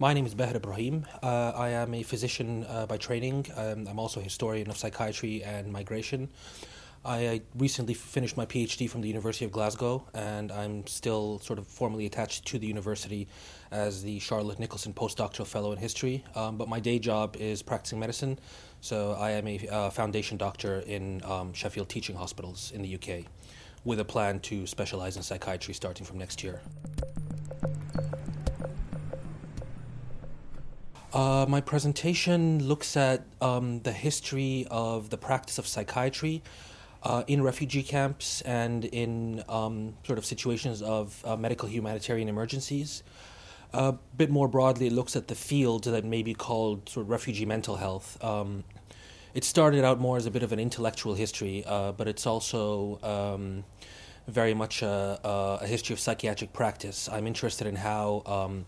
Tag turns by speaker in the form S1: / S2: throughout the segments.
S1: My name is Baher Ibrahim. Uh, I am a physician uh, by training. Um, I'm also a historian of psychiatry and migration. I recently finished my PhD from the University of Glasgow, and I'm still sort of formally attached to the university as the Charlotte Nicholson Postdoctoral Fellow in History. Um, but my day job is practicing medicine, so I am a uh, foundation doctor in um, Sheffield Teaching Hospitals in the UK, with a plan to specialize in psychiatry starting from next year. Uh, my presentation looks at um, the history of the practice of psychiatry uh, in refugee camps and in um, sort of situations of uh, medical humanitarian emergencies. A bit more broadly, it looks at the field that may be called sort of refugee mental health. Um, it started out more as a bit of an intellectual history, uh, but it's also um, very much a, a, history of psychiatric practice. I'm interested in how um,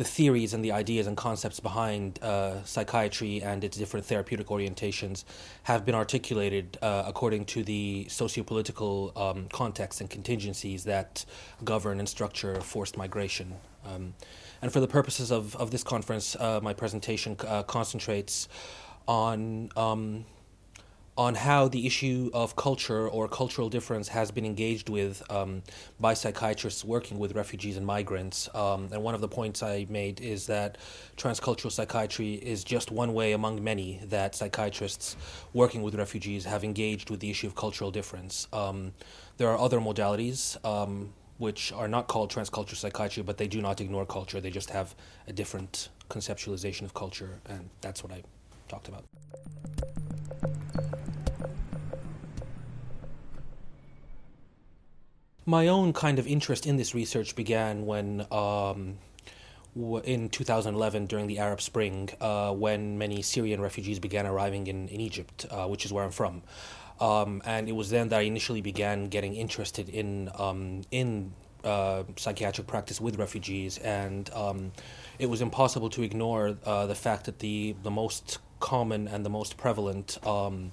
S1: the theories and the ideas and concepts behind uh, psychiatry and its different therapeutic orientations have been articulated uh, according to the sociopolitical um, context and contingencies that govern and structure forced migration. Um, and for the purposes of, of this conference, uh, my presentation uh, concentrates on um, on how the issue of culture or cultural difference has been engaged with um, by psychiatrists working with refugees and migrants. Um, and one of the points I made is that transcultural psychiatry is just one way among many that psychiatrists working with refugees have engaged with the issue of cultural difference. Um, there are other modalities. Um, which are not called transcultural psychiatry, but they do not ignore culture. They just have a different conceptualization of culture, and that's what I talked about. My own kind of interest in this research began when, um, in 2011, during the Arab Spring, uh, when many Syrian refugees began arriving in, in Egypt, uh, which is where I'm from. Um, and it was then that I initially began getting interested in um, in uh, psychiatric practice with refugees, and um, it was impossible to ignore uh, the fact that the the most common and the most prevalent um,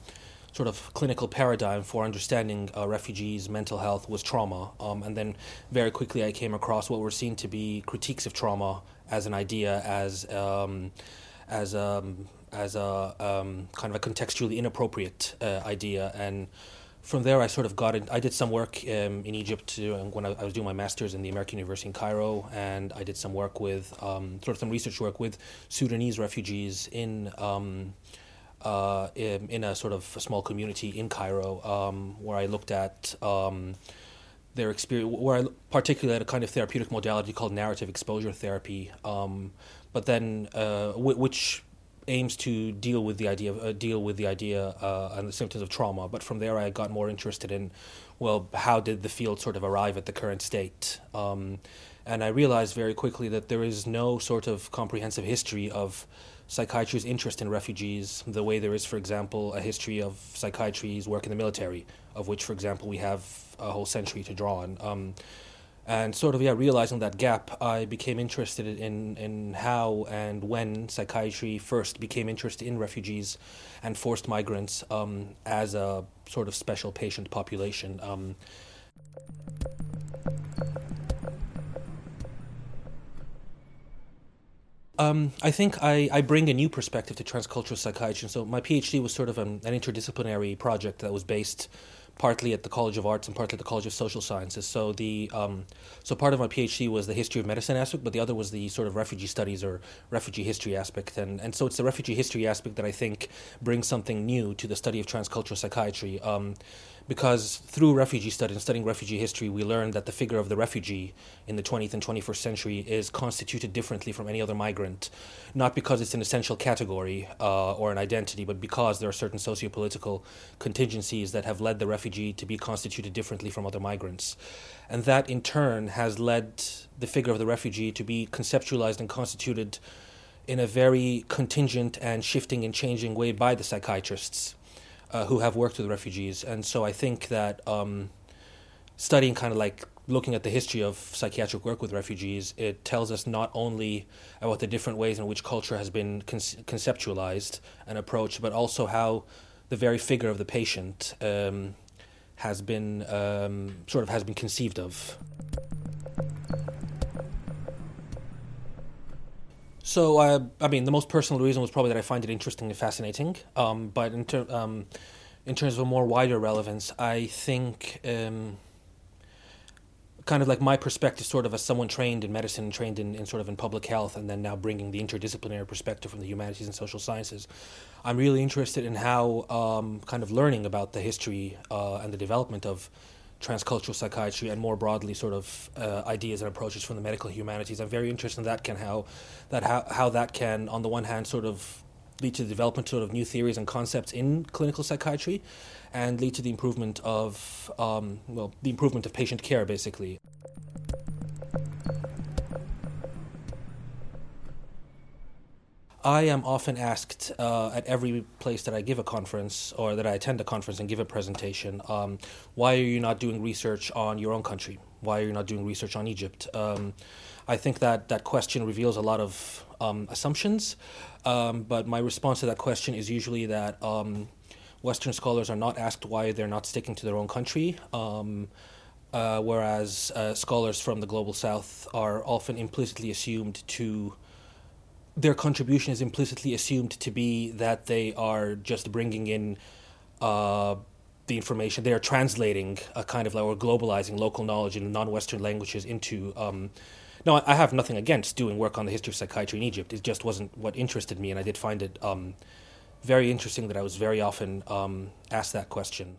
S1: sort of clinical paradigm for understanding uh, refugees' mental health was trauma. Um, and then very quickly I came across what were seen to be critiques of trauma as an idea, as um, as um, as a um, kind of a contextually inappropriate uh, idea. And from there, I sort of got it. I did some work um, in Egypt uh, when I, I, was doing my master's in the American University in Cairo, and I did some work with um, sort of some research work with Sudanese refugees in uh, in, in, a sort of a small community in Cairo, um, where I looked at um, their experience, where I particularly at a kind of therapeutic modality called narrative exposure therapy, um, but then uh, w- which aims to deal with the idea of, uh, deal with the idea uh, and the symptoms of trauma. But from there, I got more interested in, well, how did the field sort of arrive at the current state? Um, and I realized very quickly that there is no sort of comprehensive history of psychiatry's interest in refugees, the way there is, for example, a history of psychiatry's work in the military, of which, for example, we have a whole century to draw on. Um, and sort of, yeah, realizing that gap, I became interested in, in how and when psychiatry first became interested in refugees and forced migrants um, as a sort of special patient population. Um, Um, I think I, I bring a new perspective to transcultural psychiatry. So my PhD was sort of an, an interdisciplinary project that was based partly at the College of Arts and partly at the College of Social Sciences. So the um, so part of my PhD was the history of medicine aspect, but the other was the sort of refugee studies or refugee history aspect. And and so it's the refugee history aspect that I think brings something new to the study of transcultural psychiatry. Um, because through refugee studies and studying refugee history, we learned that the figure of the refugee in the 20th and 21st century is constituted differently from any other migrant, not because it's an essential category uh, or an identity, but because there are certain sociopolitical contingencies that have led the refugee to be constituted differently from other migrants. And that in turn has led the figure of the refugee to be conceptualized and constituted in a very contingent and shifting and changing way by the psychiatrists uh, who have worked with refugees. And so I think that um, studying kind of like looking at the history of psychiatric work with refugees, it tells us not only about the different ways in which culture has been con- conceptualized and approached, but also how the very figure of the patient um, has been um, sort of has been conceived of. So, uh, I mean, the most personal reason was probably that I find it interesting and fascinating. Um, but in, ter- um, in terms of a more wider relevance, I think um, kind of like my perspective, sort of as someone trained in medicine and trained in, in sort of in public health, and then now bringing the interdisciplinary perspective from the humanities and social sciences, I'm really interested in how um, kind of learning about the history uh, and the development of transcultural psychiatry and more broadly sort of uh, ideas and approaches from the medical humanities. I'm very interested in that can how that how, how that can on the one hand sort of lead to the development sort of new theories and concepts in clinical psychiatry and lead to the improvement of um, well the improvement of patient care basically. I am often asked uh, at every place that I give a conference or that I attend a conference and give a presentation, um, why are you not doing research on your own country? Why are you not doing research on Egypt? Um, I think that that question reveals a lot of um, assumptions, um, but my response to that question is usually that um, Western scholars are not asked why they're not sticking to their own country. Um, uh, whereas uh, scholars from the global south are often implicitly assumed to their contribution is implicitly assumed to be that they are just bringing in uh, the information. They are translating a kind of like or globalizing local knowledge in non-Western languages into. Um, no, I have nothing against doing work on the history of psychiatry in Egypt. It just wasn't what interested me, and I did find it um, very interesting that I was very often um, asked that question.